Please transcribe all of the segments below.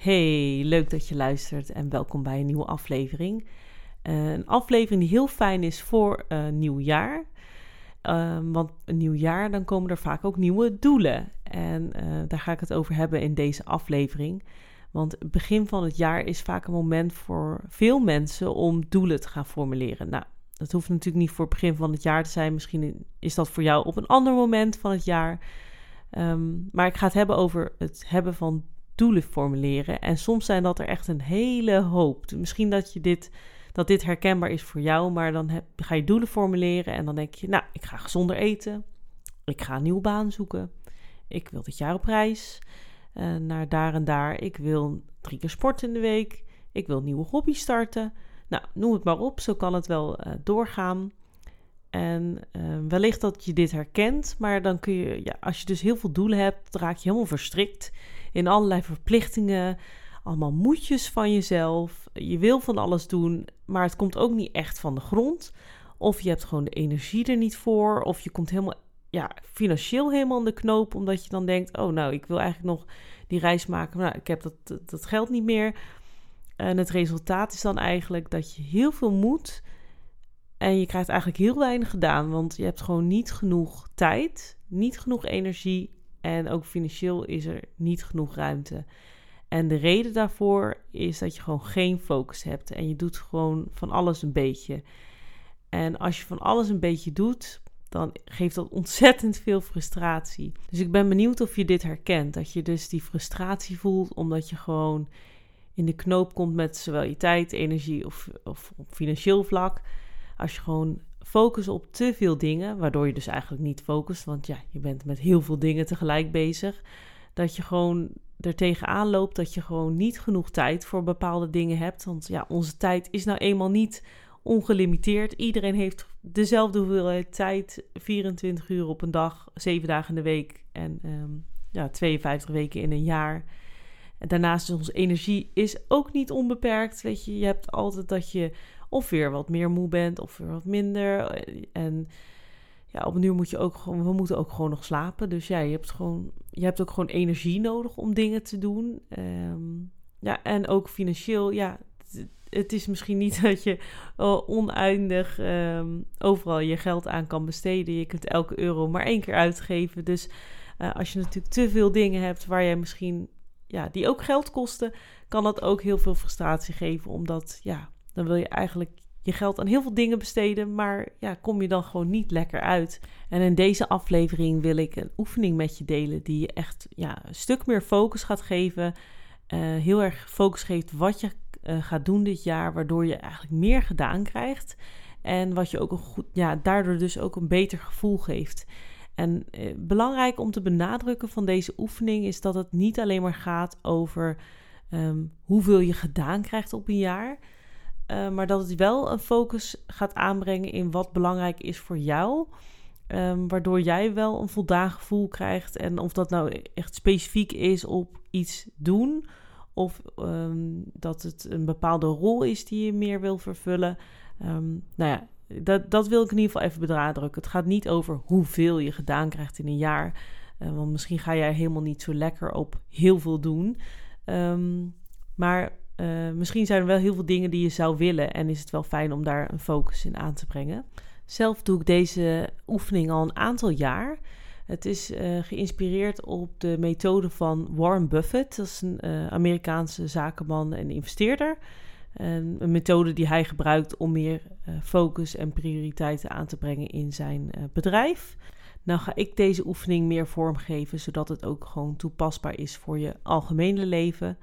Hey, leuk dat je luistert en welkom bij een nieuwe aflevering. Uh, een aflevering die heel fijn is voor uh, nieuwjaar. Uh, want een nieuw jaar, dan komen er vaak ook nieuwe doelen. En uh, daar ga ik het over hebben in deze aflevering. Want begin van het jaar is vaak een moment voor veel mensen om doelen te gaan formuleren. Nou, dat hoeft natuurlijk niet voor het begin van het jaar te zijn. Misschien is dat voor jou op een ander moment van het jaar. Um, maar ik ga het hebben over het hebben van doelen formuleren. En soms zijn dat er echt een hele hoop. Misschien dat je dit, dat dit herkenbaar is voor jou, maar dan ga je doelen formuleren en dan denk je, nou, ik ga gezonder eten. Ik ga een nieuwe baan zoeken. Ik wil dit jaar op reis uh, naar daar en daar. Ik wil drie keer sporten in de week. Ik wil nieuwe hobby starten. Nou, noem het maar op. Zo kan het wel uh, doorgaan. En uh, wellicht dat je dit herkent, maar dan kun je, ja, als je dus heel veel doelen hebt, raak je helemaal verstrikt in allerlei verplichtingen, allemaal moedjes van jezelf. Je wil van alles doen, maar het komt ook niet echt van de grond. Of je hebt gewoon de energie er niet voor, of je komt helemaal ja, financieel helemaal in de knoop, omdat je dan denkt: oh, nou, ik wil eigenlijk nog die reis maken, maar nou, ik heb dat, dat geld niet meer. En het resultaat is dan eigenlijk dat je heel veel moet en je krijgt eigenlijk heel weinig gedaan, want je hebt gewoon niet genoeg tijd, niet genoeg energie en ook financieel is er niet genoeg ruimte. En de reden daarvoor is dat je gewoon geen focus hebt en je doet gewoon van alles een beetje. En als je van alles een beetje doet, dan geeft dat ontzettend veel frustratie. Dus ik ben benieuwd of je dit herkent. Dat je dus die frustratie voelt omdat je gewoon in de knoop komt met zowel je tijd, energie of, of op financieel vlak. Als je gewoon focus op te veel dingen, waardoor je dus eigenlijk niet focust, want ja, je bent met heel veel dingen tegelijk bezig. Dat je gewoon er tegenaan loopt dat je gewoon niet genoeg tijd voor bepaalde dingen hebt. Want ja, onze tijd is nou eenmaal niet ongelimiteerd. Iedereen heeft dezelfde hoeveelheid tijd, 24 uur op een dag, 7 dagen in de week en um, ja, 52 weken in een jaar. En daarnaast is onze energie is ook niet onbeperkt. Weet je, je hebt altijd dat je of weer wat meer moe bent of weer wat minder. En ja, op moet je ook gewoon, we moeten ook gewoon nog slapen. Dus ja, je hebt, gewoon, je hebt ook gewoon energie nodig om dingen te doen. Um, ja, en ook financieel, ja, het is misschien niet dat je uh, oneindig um, overal je geld aan kan besteden. Je kunt elke euro maar één keer uitgeven. Dus uh, als je natuurlijk te veel dingen hebt waar jij misschien, ja, die ook geld kosten, kan dat ook heel veel frustratie geven. Omdat, ja, dan wil je eigenlijk je geld aan heel veel dingen besteden, maar ja, kom je dan gewoon niet lekker uit. En in deze aflevering wil ik een oefening met je delen die je echt ja, een stuk meer focus gaat geven. Uh, heel erg focus geeft wat je uh, gaat doen dit jaar, waardoor je eigenlijk meer gedaan krijgt. En wat je ook een goed, ja, daardoor dus ook een beter gevoel geeft. En uh, belangrijk om te benadrukken van deze oefening is dat het niet alleen maar gaat over um, hoeveel je gedaan krijgt op een jaar. Uh, maar dat het wel een focus gaat aanbrengen in wat belangrijk is voor jou. Um, waardoor jij wel een voldaan gevoel krijgt. En of dat nou echt specifiek is op iets doen. Of um, dat het een bepaalde rol is die je meer wil vervullen. Um, nou ja, dat, dat wil ik in ieder geval even benadrukken. Het gaat niet over hoeveel je gedaan krijgt in een jaar. Uh, want misschien ga jij helemaal niet zo lekker op heel veel doen. maar uh, misschien zijn er wel heel veel dingen die je zou willen en is het wel fijn om daar een focus in aan te brengen. Zelf doe ik deze oefening al een aantal jaar. Het is uh, geïnspireerd op de methode van Warren Buffett. Dat is een uh, Amerikaanse zakenman en investeerder. En een methode die hij gebruikt om meer focus en prioriteiten aan te brengen in zijn bedrijf. Nou ga ik deze oefening meer vormgeven, zodat het ook gewoon toepasbaar is voor je algemene leven.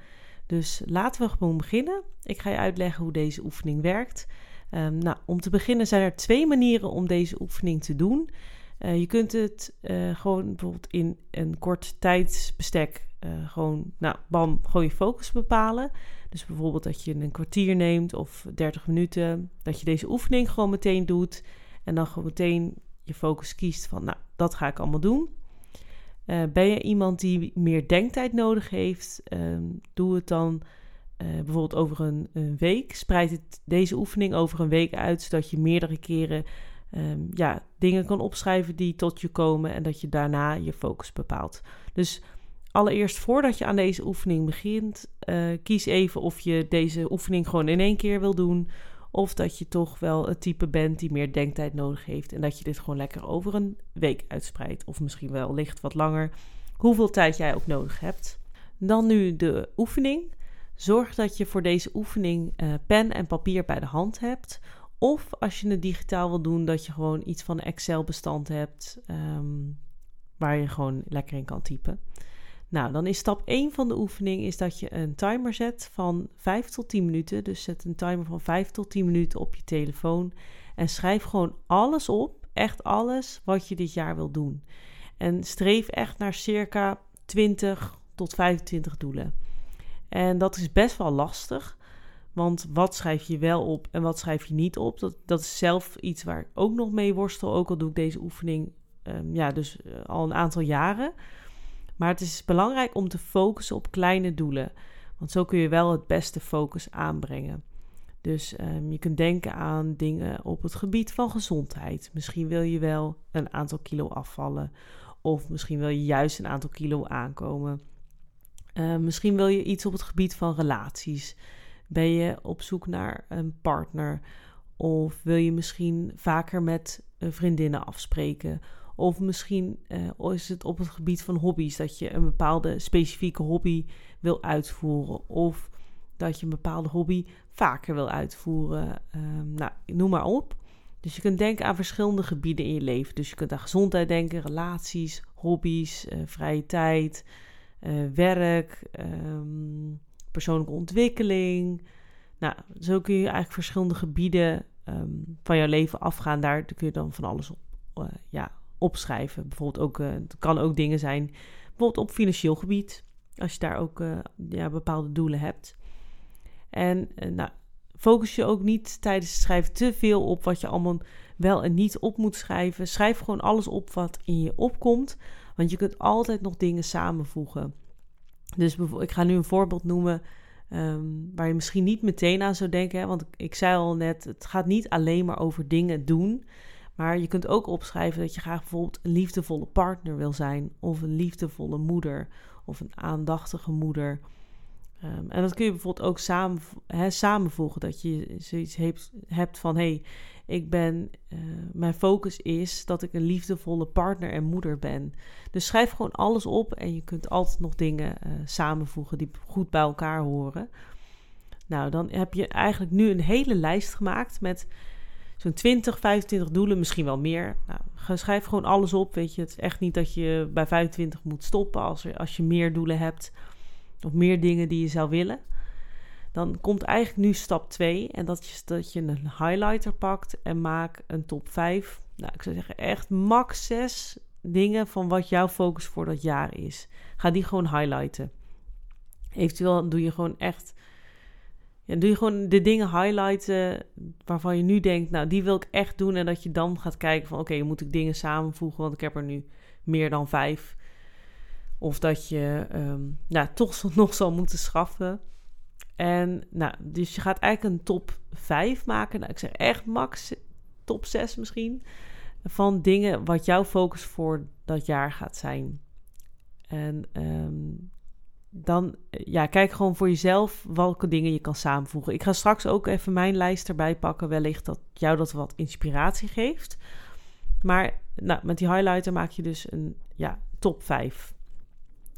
Dus laten we gewoon beginnen. Ik ga je uitleggen hoe deze oefening werkt. Um, nou, om te beginnen zijn er twee manieren om deze oefening te doen. je kunt het gewoon bijvoorbeeld in een kort tijdsbestek gewoon, nou, bam, gewoon je focus bepalen. Dus bijvoorbeeld dat je een kwartier neemt of 30 minuten, dat je deze oefening gewoon meteen doet en dan gewoon meteen je focus kiest van, nou, dat ga ik allemaal doen. Uh, ben je iemand die meer denktijd nodig heeft, uh, doe het dan uh, bijvoorbeeld over een, een, week. Spreid het, deze oefening over een week uit, zodat je meerdere keren um, ja, dingen kan opschrijven die tot je komen en dat je daarna je focus bepaalt. Dus allereerst voordat je aan deze oefening begint, uh, kies even of je deze oefening gewoon in één keer wil doen. Of dat je toch wel het type bent die meer denktijd nodig heeft. En dat je dit gewoon lekker over een week uitspreidt. Of misschien wel licht wat langer. Hoeveel tijd jij ook nodig hebt. Dan nu de oefening. Zorg dat je voor deze oefening uh, pen en papier bij de hand hebt. Of als je het digitaal wil doen, dat je gewoon iets van Excel-bestand hebt. Um, waar je gewoon lekker in kan typen. Nou, dan is stap 1 van de oefening is dat je een timer zet van 5 tot 10 minuten. Dus zet een timer van 5 tot 10 minuten op je telefoon. En schrijf gewoon alles op, echt alles wat je dit jaar wil doen. En streef echt naar circa 20 tot 25 doelen. En dat is best wel lastig. Want wat schrijf je wel op en wat schrijf je niet op? Dat, dat is zelf iets waar ik ook nog mee worstel. Ook al doe ik deze oefening um, ja, dus uh, al een aantal jaren. Maar het is belangrijk om te focussen op kleine doelen. Want zo kun je wel het beste focus aanbrengen. Dus um, je kunt denken aan dingen op het gebied van gezondheid. Misschien wil je wel een aantal kilo afvallen. Of misschien wil je juist een aantal kilo aankomen. Uh, misschien wil je iets op het gebied van relaties. Ben je op zoek naar een partner? Of wil je misschien vaker met vriendinnen afspreken? Of misschien uh, is het op het gebied van hobby's dat je een bepaalde specifieke hobby wil uitvoeren. Of dat je een bepaalde hobby vaker wil uitvoeren. Um, nou, noem maar op. Dus je kunt denken aan verschillende gebieden in je leven. Dus je kunt aan gezondheid denken, relaties, hobby's, uh, vrije tijd, uh, werk, um, persoonlijke ontwikkeling. Nou, zo kun je eigenlijk verschillende gebieden um, van jouw leven afgaan. Daar kun je dan van alles op, uh, ja, opschrijven. Bijvoorbeeld ook, uh, het kan ook dingen zijn, bijvoorbeeld op financieel gebied, als je daar ook uh, ja, bepaalde doelen hebt. En uh, nou, focus je ook niet tijdens het schrijven te veel op wat je allemaal wel en niet op moet schrijven. Schrijf gewoon alles op wat in je opkomt, want je kunt altijd nog dingen samenvoegen. Dus ik ga nu een voorbeeld noemen um, waar je misschien niet meteen aan zou denken. Want ik zei al net, het gaat niet alleen maar over dingen doen. Maar je kunt ook opschrijven dat je graag bijvoorbeeld een liefdevolle partner wil zijn, of een liefdevolle moeder, of een aandachtige moeder. Um, en dat kun je bijvoorbeeld ook samen, hè, samenvoegen, dat je zoiets hebt, hebt van: hé, hey, ik ben, uh, mijn focus is dat ik een liefdevolle partner en moeder ben. Dus schrijf gewoon alles op en je kunt altijd nog dingen uh, samenvoegen die goed bij elkaar horen. Nou, dan heb je eigenlijk nu een hele lijst gemaakt met zo'n 20, 25 doelen, misschien wel meer. Nou, schrijf gewoon alles op. Weet je, het is echt niet dat je bij 25 moet stoppen als, er, als je meer doelen hebt of meer dingen die je zou willen. Dan komt eigenlijk nu stap 2 en dat is dat je een highlighter pakt en maak een top 5. Nou, ik zou zeggen echt max 6 dingen van wat jouw focus voor dat jaar is. Ga die gewoon highlighten. Eventueel doe je gewoon echt ja, doe je gewoon de dingen highlighten waarvan je nu denkt, nou, die wil ik echt doen. En dat je dan gaat kijken van, oké, moet ik dingen samenvoegen, want ik heb er nu meer dan vijf. Of dat je um, nou, toch nog zal moeten schaffen. En nou, dus je gaat eigenlijk een top 5 maken. Nou, ik zeg echt max top 6 misschien. Van dingen wat jouw focus voor dat jaar gaat zijn. En um, dan ja, kijk gewoon voor jezelf welke dingen je kan samenvoegen. Ik ga straks ook even mijn lijst erbij pakken. Wellicht dat jou dat wat inspiratie geeft. Maar nou, met die highlighter maak je dus een ja, top 5.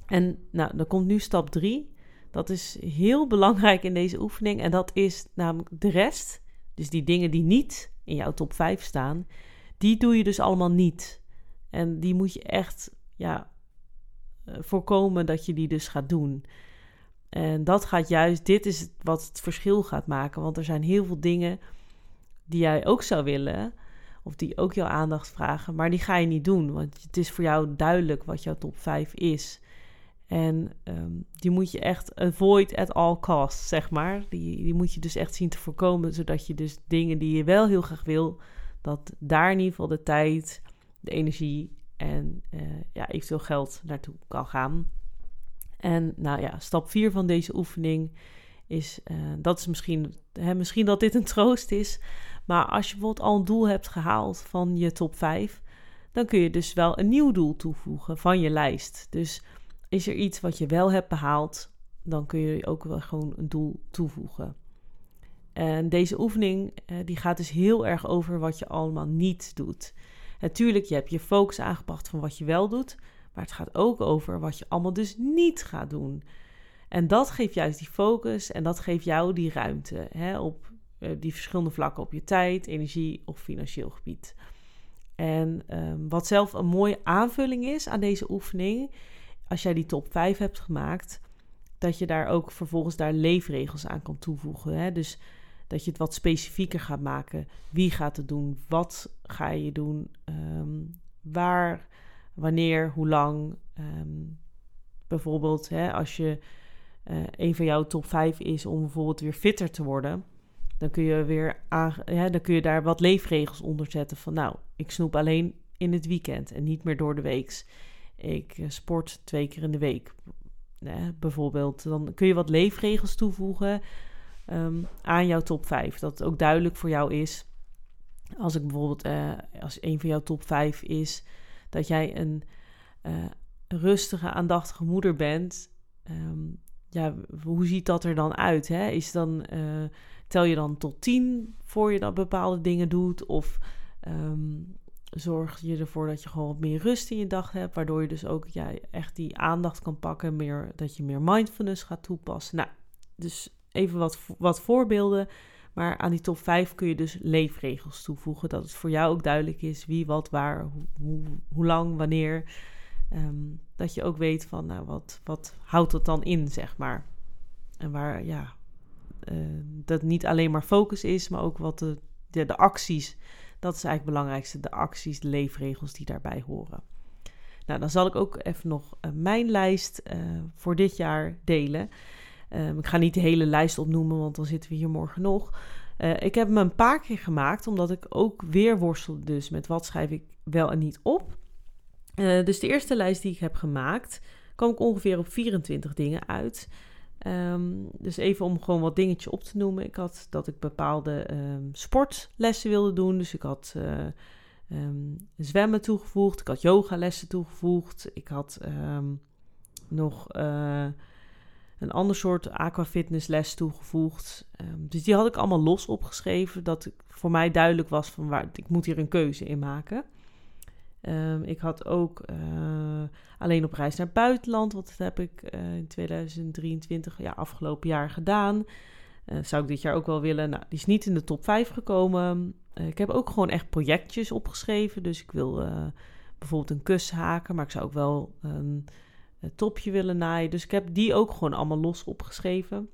En nou, dan komt nu stap 3. Dat is heel belangrijk in deze oefening. En dat is namelijk de rest. Dus die dingen die niet in jouw top 5 staan. Die doe je dus allemaal niet. En die moet je echt ja, eh, voorkomen dat je die dus gaat doen. En dat gaat juist, dit is wat het verschil gaat maken. Want er zijn heel veel dingen die jij ook zou willen. of die ook jouw aandacht vragen, maar die ga je niet doen, want het is voor jou duidelijk wat jouw top 5 is. En ehm, die moet je echt avoid at all costs, zeg maar. Die, die moet je dus echt zien te voorkomen, zodat je dus dingen die je wel heel graag wil, dat daar in ieder geval de tijd, de energie en uh, ja, eventueel geld naartoe kan gaan. En nou ja, stap 4 van deze oefening is, uh, dat is misschien, hè, misschien dat dit een troost is, maar als je bijvoorbeeld al een doel hebt gehaald van je top 5, dan kun je dus wel een nieuw doel toevoegen van je lijst. Dus is er iets wat je wel hebt behaald, dan kun je ook wel gewoon een doel toevoegen. En deze oefening uh, die gaat dus heel erg over wat je allemaal niet doet. Natuurlijk, je hebt je focus aangebracht van wat je wel doet, maar het gaat ook over wat je allemaal dus niet gaat doen. En dat geeft juist die focus en dat geeft jou die ruimte hè, op uh, die verschillende vlakken op je tijd, energie of financieel gebied. En um, wat zelf een mooie aanvulling is aan deze oefening, als jij die top 5 hebt gemaakt, dat je daar ook vervolgens daar leefregels aan kan toevoegen. Hè? Dus dat je het wat specifieker gaat maken. Wie gaat het doen? Wat ga je doen? Um, waar, wanneer, hoe lang? Um, bijvoorbeeld, hè, als je uh, een van jouw top 5 is om bijvoorbeeld weer fitter te worden, dan kun je weer ja, dan kun je daar wat leefregels onder zetten. Van nou, ik snoep alleen in het weekend en niet meer door de weeks. Ik uh, sport twee keer in de week. bijvoorbeeld, dan kun je wat leefregels toevoegen um, aan jouw top 5. Dat ook duidelijk voor jou is. Als ik bijvoorbeeld, uh, als een van jouw top 5 is dat jij een uh, rustige, aandachtige moeder bent. Um, ja, hoe ziet dat er dan uit? Hè? Is dan, uh, tel je dan tot 10 voor je dat bepaalde dingen doet? Of um, zorg je ervoor dat je gewoon wat meer rust in je dag hebt, waardoor je dus ook ja, echt die aandacht kan pakken, meer, dat je meer mindfulness gaat toepassen. Nou, dus even wat, wat voorbeelden. Maar aan die top 5 kun je dus leefregels toevoegen. Dat het voor jou ook duidelijk is wie, wat, waar, hoe, hoe, lang, wanneer. Um, dat je ook weet van, nou, wat, wat houdt dat dan in, zeg maar. En waar, ja, uh, dat niet alleen maar focus is, maar ook wat de, de, acties. Dat is eigenlijk het belangrijkste. De acties, de leefregels die daarbij horen. Nou, dan zal ik ook even nog uh, mijn lijst uh, voor dit jaar delen. Um, ik ga niet de hele lijst opnoemen, want dan zitten we hier morgen nog. Uh, ik heb me een paar keer gemaakt, omdat ik ook weer worstelde dus met wat schrijf ik wel en niet op. Uh, dus de eerste lijst die ik heb gemaakt, kwam ik ongeveer op 24 dingen uit. Um, dus even om gewoon wat dingetjes op te noemen. Ik had dat ik bepaalde um, sportlessen wilde doen. Dus ik had um, zwemmen toegevoegd. Ik had yogalessen toegevoegd. Ik had nog een ander soort aquafitnessles toegevoegd. Um, dus die had ik allemaal los opgeschreven. Dat voor mij duidelijk was van waar ik moet hier een keuze in maken. Um, ik had ook uh, alleen op reis naar buitenland. Dat heb ik uh, in 2023, ja, afgelopen jaar gedaan. Uh, zou ik dit jaar ook wel willen. Nou, die is niet in de top 5 gekomen. ik heb ook gewoon echt projectjes opgeschreven. Dus ik wil bijvoorbeeld een kus haken. Maar ik zou ook wel topje willen naaien. Dus ik heb die ook gewoon allemaal los opgeschreven.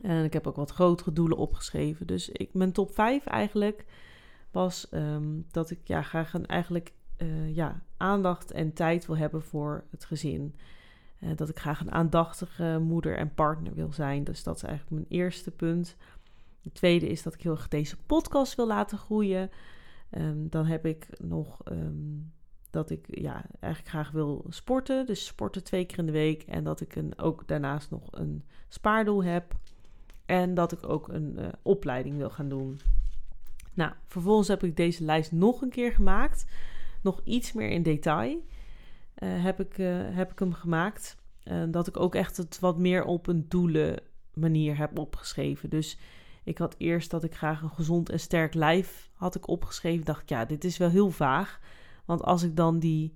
En ik heb ook wat grotere doelen opgeschreven. Dus ik, mijn top 5 eigenlijk was um, dat ik ja, graag een, eigenlijk uh, ja, aandacht en tijd wil hebben voor het gezin. Uh, dat ik graag een aandachtige moeder en partner wil zijn. Dus dat is eigenlijk mijn eerste punt. Het tweede is dat ik heel erg deze podcast wil laten groeien. Um, dan heb ik nog um, dat ik ja, eigenlijk graag wil sporten. Dus sporten twee keer in de week. En dat ik een, ook daarnaast nog een spaardoel heb. En dat ik ook een uh, opleiding wil gaan doen. Nou, vervolgens heb ik deze lijst nog een keer gemaakt. Nog iets meer in detail uh, heb, ik, uh, heb ik hem gemaakt. dat ik ook echt het wat meer op een doelen manier heb opgeschreven. Dus ik had eerst dat ik graag een gezond en sterk lijf had ik opgeschreven. Dacht ja, dit is wel heel vaag. Want als ik dan die,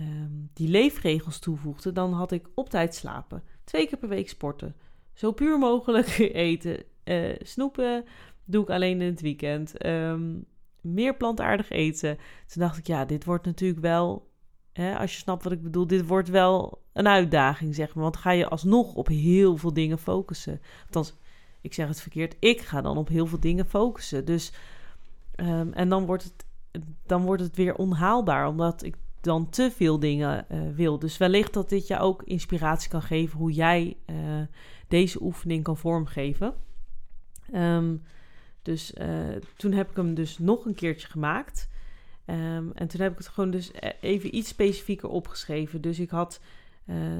um, die leefregels toevoegde, dan had ik op tijd slapen. Twee keer per week sporten. Zo puur mogelijk eten. Uh, snoepen doe ik alleen in het weekend. Um, meer plantaardig eten. Toen dacht ik, ja, dit wordt natuurlijk wel, hè, als je snapt wat ik bedoel, dit wordt wel een uitdaging, zeg maar. Want ga je alsnog op heel veel dingen focussen. Althans, ik zeg het verkeerd, ik ga dan op heel veel dingen focussen. Dus, um, en dan wordt het dan wordt het weer onhaalbaar, omdat ik dan te veel dingen uh, wil. Dus wellicht dat dit je ook inspiratie kan geven hoe jij uh, deze oefening kan vormgeven. Um, dus uh, toen heb ik hem dus nog een keertje gemaakt. Um, en toen heb ik het gewoon dus even iets specifieker opgeschreven. Dus ik had,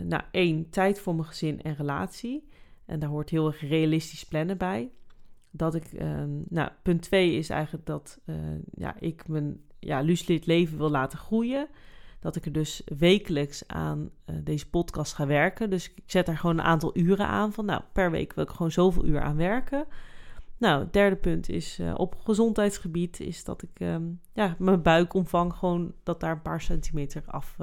nou één, tijd voor mijn gezin en relatie. En daar hoort heel erg realistisch plannen bij. Dat ik, um, nou, punt twee is eigenlijk dat ja, ik mijn ja, leven wil laten groeien. Dat ik er dus wekelijks aan uh, deze podcast ga werken. Dus ik zet daar gewoon een aantal uren aan. Van nou, per week wil ik gewoon zoveel uur aan werken. Nou, het derde punt is uh, op gezondheidsgebied is dat ik um, ja, mijn buikomvang gewoon dat daar een paar centimeter af,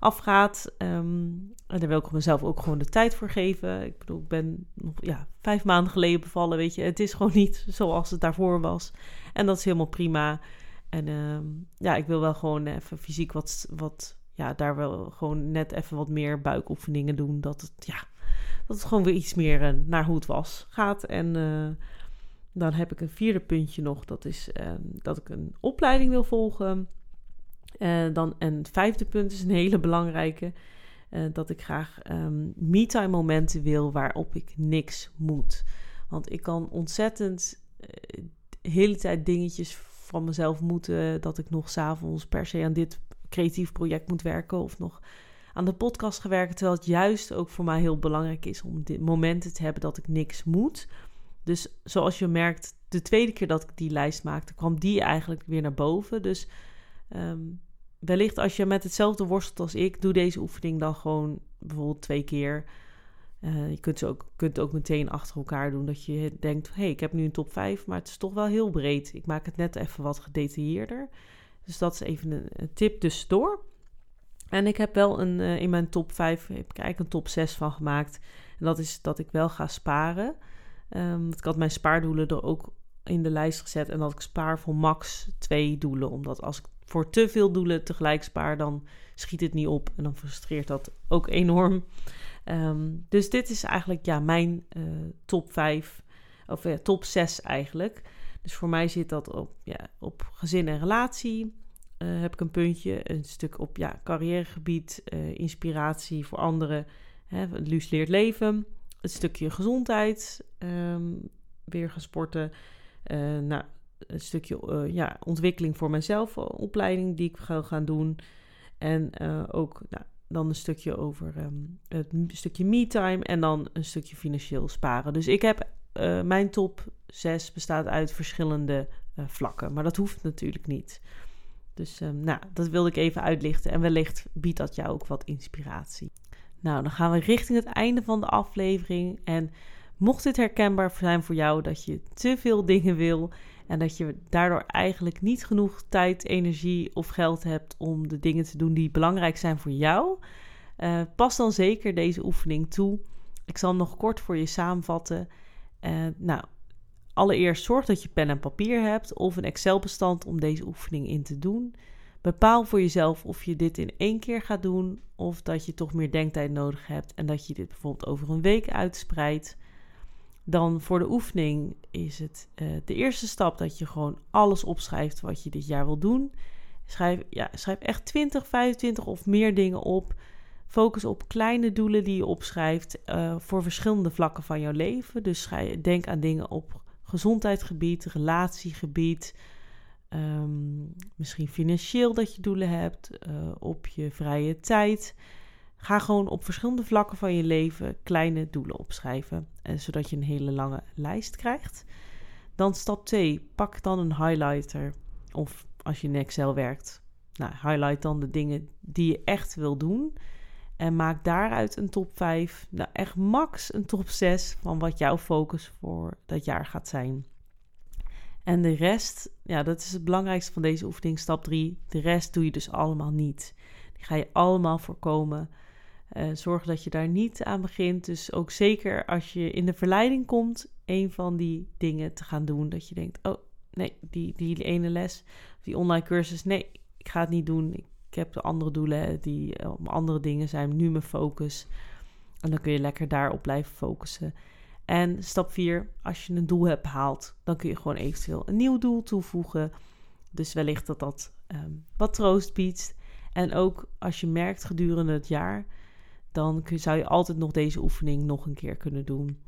afgaat. Um, en daar wil ik mezelf ook gewoon de tijd voor geven. Ik bedoel, ik ben nog ja, vijf maanden geleden bevallen, weet je. Het is gewoon niet zoals het daarvoor was. En dat is helemaal prima. En uh, ja, ik wil wel gewoon even fysiek wat, wat, ja, daar wel gewoon net even wat meer buikoefeningen doen. Dat het, ja, dat het gewoon weer iets meer uh, naar hoe het was gaat. En uh, dan heb ik een vierde puntje nog. Dat is uh, dat ik een opleiding wil volgen. Dan, en het vijfde punt is een hele belangrijke. dat ik graag um, me-time momenten wil waarop ik niks moet. Want ik kan ontzettend de hele tijd dingetjes van mezelf moeten dat ik nog s'avonds per se aan dit creatief project moet werken of nog aan de podcast gewerkt. Terwijl het juist ook voor mij heel belangrijk is om dit momenten te hebben dat ik niks moet. Dus zoals je merkt, de tweede keer dat ik die lijst maakte, kwam die eigenlijk weer naar boven. Dus um, wellicht als je met hetzelfde worstelt als ik, doe deze oefening dan gewoon bijvoorbeeld twee keer. Uh, je kunt, ze ook, kunt ook meteen achter elkaar doen. Dat je denkt, hé, hey, ik heb nu een top 5, maar het is toch wel heel breed. Ik maak het net even wat gedetailleerder. Dus dat is even een, een tip tussendoor. En ik heb wel een, uh, in mijn top 5, heb ik eigenlijk een top 6 van gemaakt. En dat is dat ik wel ga sparen. Um, ik had mijn spaardoelen er ook in de lijst gezet. En dat ik spaar voor max twee doelen. Omdat als ik voor te veel doelen tegelijk spaar, dan schiet het niet op. En dan frustreert dat ook enorm. Um, dus dit is eigenlijk ja, mijn uh, top 5, of ja, top 6 eigenlijk. Dus voor mij zit dat op, ja, op gezin en relatie. Uh, heb ik een puntje, een stuk op ja, carrièregebied, uh, inspiratie voor anderen. Hè, Luus leert leven. Het stukje gezondheid, um, weer gaan sporten. nou, een stukje ja, ontwikkeling voor mezelf, opleiding die ik ga gaan doen. En ook nou, dan een stukje over um, het stukje me-time en dan een stukje financieel sparen. Dus ik heb mijn top 6 bestaat uit verschillende vlakken, maar dat hoeft natuurlijk niet. Dus um, nou, dat wilde ik even uitlichten en wellicht biedt dat jou ook wat inspiratie. Nou, dan gaan we richting het einde van de aflevering en mocht dit herkenbaar zijn voor jou dat je te veel dingen wil en dat je daardoor eigenlijk niet genoeg tijd, energie of geld hebt om de dingen te doen die belangrijk zijn voor jou. Uh, pas dan zeker deze oefening toe. Ik zal hem nog kort voor je samenvatten. Uh, nou, allereerst zorg dat je pen en papier hebt of een Excel-bestand om deze oefening in te doen. Bepaal voor jezelf of je dit in één keer gaat doen of dat je toch meer denktijd nodig hebt en dat je dit bijvoorbeeld over een week uitspreidt. Dan voor de oefening is het uh, de eerste stap dat je gewoon alles opschrijft wat je dit jaar wil doen. Schrijf, ja, schrijf echt 20, 25 of meer dingen op. Focus op kleine doelen die je opschrijft uh, voor verschillende vlakken van jouw leven. Dus denk aan dingen op gezondheidsgebied, relatiegebied. Um, misschien financieel dat je doelen hebt, uh, op je vrije tijd. Ga gewoon op verschillende vlakken van je leven kleine doelen opschrijven, eh, zodat je een hele lange lijst krijgt. Dan stap 2, pak dan een highlighter of als je in Excel werkt, nou, highlight dan de dingen die je echt wil doen. En maak daaruit een top 5, nou echt max een top 6 van wat jouw focus voor dat jaar gaat zijn. En de rest, ja, dat is het belangrijkste van deze oefening, stap 3. De rest doe je dus allemaal niet. Die ga je allemaal voorkomen. Uh, zorg dat je daar niet aan begint. Dus ook zeker als je in de verleiding komt, een van die dingen te gaan doen. Dat je denkt, oh nee, die, die ene les, die online cursus, nee, ik ga het niet doen. Ik heb de andere doelen die eh, om andere dingen zijn. Nu mijn focus. En dan kun je lekker daarop blijven focussen. En stap 4, als je een doel hebt behaald, dan kun je gewoon eventueel een nieuw doel toevoegen. Dus wellicht dat dat ehm, wat troost biedt. En ook als je merkt gedurende het jaar, dan zou je altijd nog deze oefening nog een keer kunnen doen.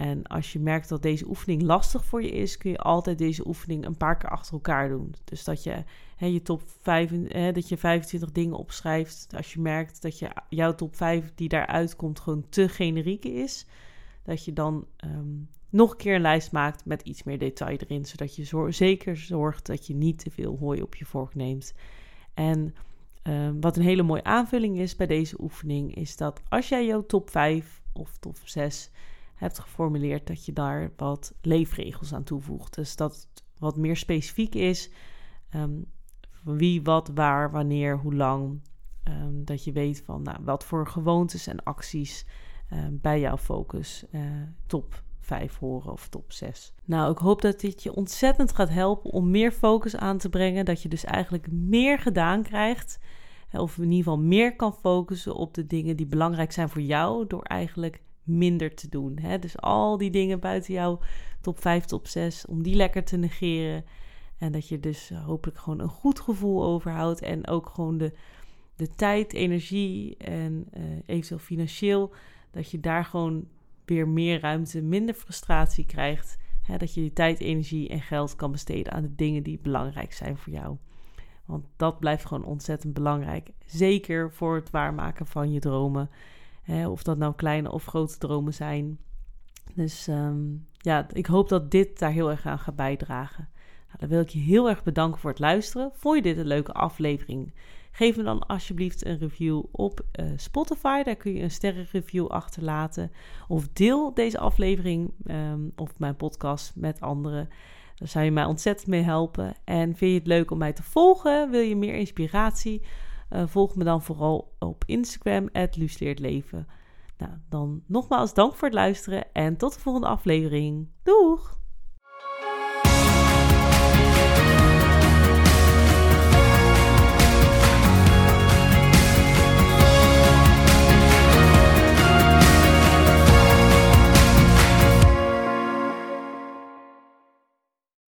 En als je merkt dat deze oefening lastig voor je is, kun je altijd deze oefening een paar keer achter elkaar doen. Dus dat je hè, je top 5, hè, dat je 25 dingen opschrijft. Als je merkt dat je, jouw top 5 die daaruit komt gewoon te generiek is, dat je dan ehm, nog een keer een lijst maakt met iets meer detail erin, zodat je zeker zorgt dat je niet te veel hooi op je vork neemt. En ehm, wat een hele mooie aanvulling is bij deze oefening, is dat als jij jouw top 5 of top 6 hebt geformuleerd, dat je daar wat leefregels aan toevoegt. Dus dat het wat meer specifiek is. Ehm, wie, wat, waar, wanneer, hoe lang. Ehm, dat je weet van nou, wat voor gewoontes en acties bij jouw focus uh, top 5 horen of top 6. Nou, ik hoop dat dit je ontzettend gaat helpen om meer focus aan te brengen. Dat je dus eigenlijk meer gedaan krijgt. Of in ieder geval meer kan focussen op de dingen die belangrijk zijn voor jou. Door eigenlijk minder te doen. Hè? Dus al die dingen buiten jouw top 5, top 6, om die lekker te negeren. En dat je dus eh, hopelijk gewoon een goed gevoel overhoudt. En ook gewoon de, de tijd, energie en uh, eventueel financieel. Dat je daar gewoon weer meer ruimte, minder frustratie krijgt. Hè? Dat je die tijd, energie en geld kan besteden aan de dingen die belangrijk zijn voor jou. Want dat blijft gewoon ontzettend belangrijk. Zeker voor het waarmaken van je dromen. Hè, of dat nou kleine of grote dromen zijn. Dus ehm, ja, ik hoop dat dit daar heel erg aan gaat bijdragen. Nou, dan wil ik je heel erg bedanken voor het luisteren. Vond je dit een leuke aflevering? Geef me dan alsjeblieft een review op uh, Spotify. Daar kun je een sterrenreview achterlaten. Of deel deze aflevering um, of mijn podcast met anderen. Daar zou je mij ontzettend mee helpen. En vind je het leuk om mij te volgen? Wil je meer inspiratie? Uh, volg me dan vooral op Instagram, Leven. Nou, dan nogmaals dank voor het luisteren en tot de volgende aflevering. Doeg!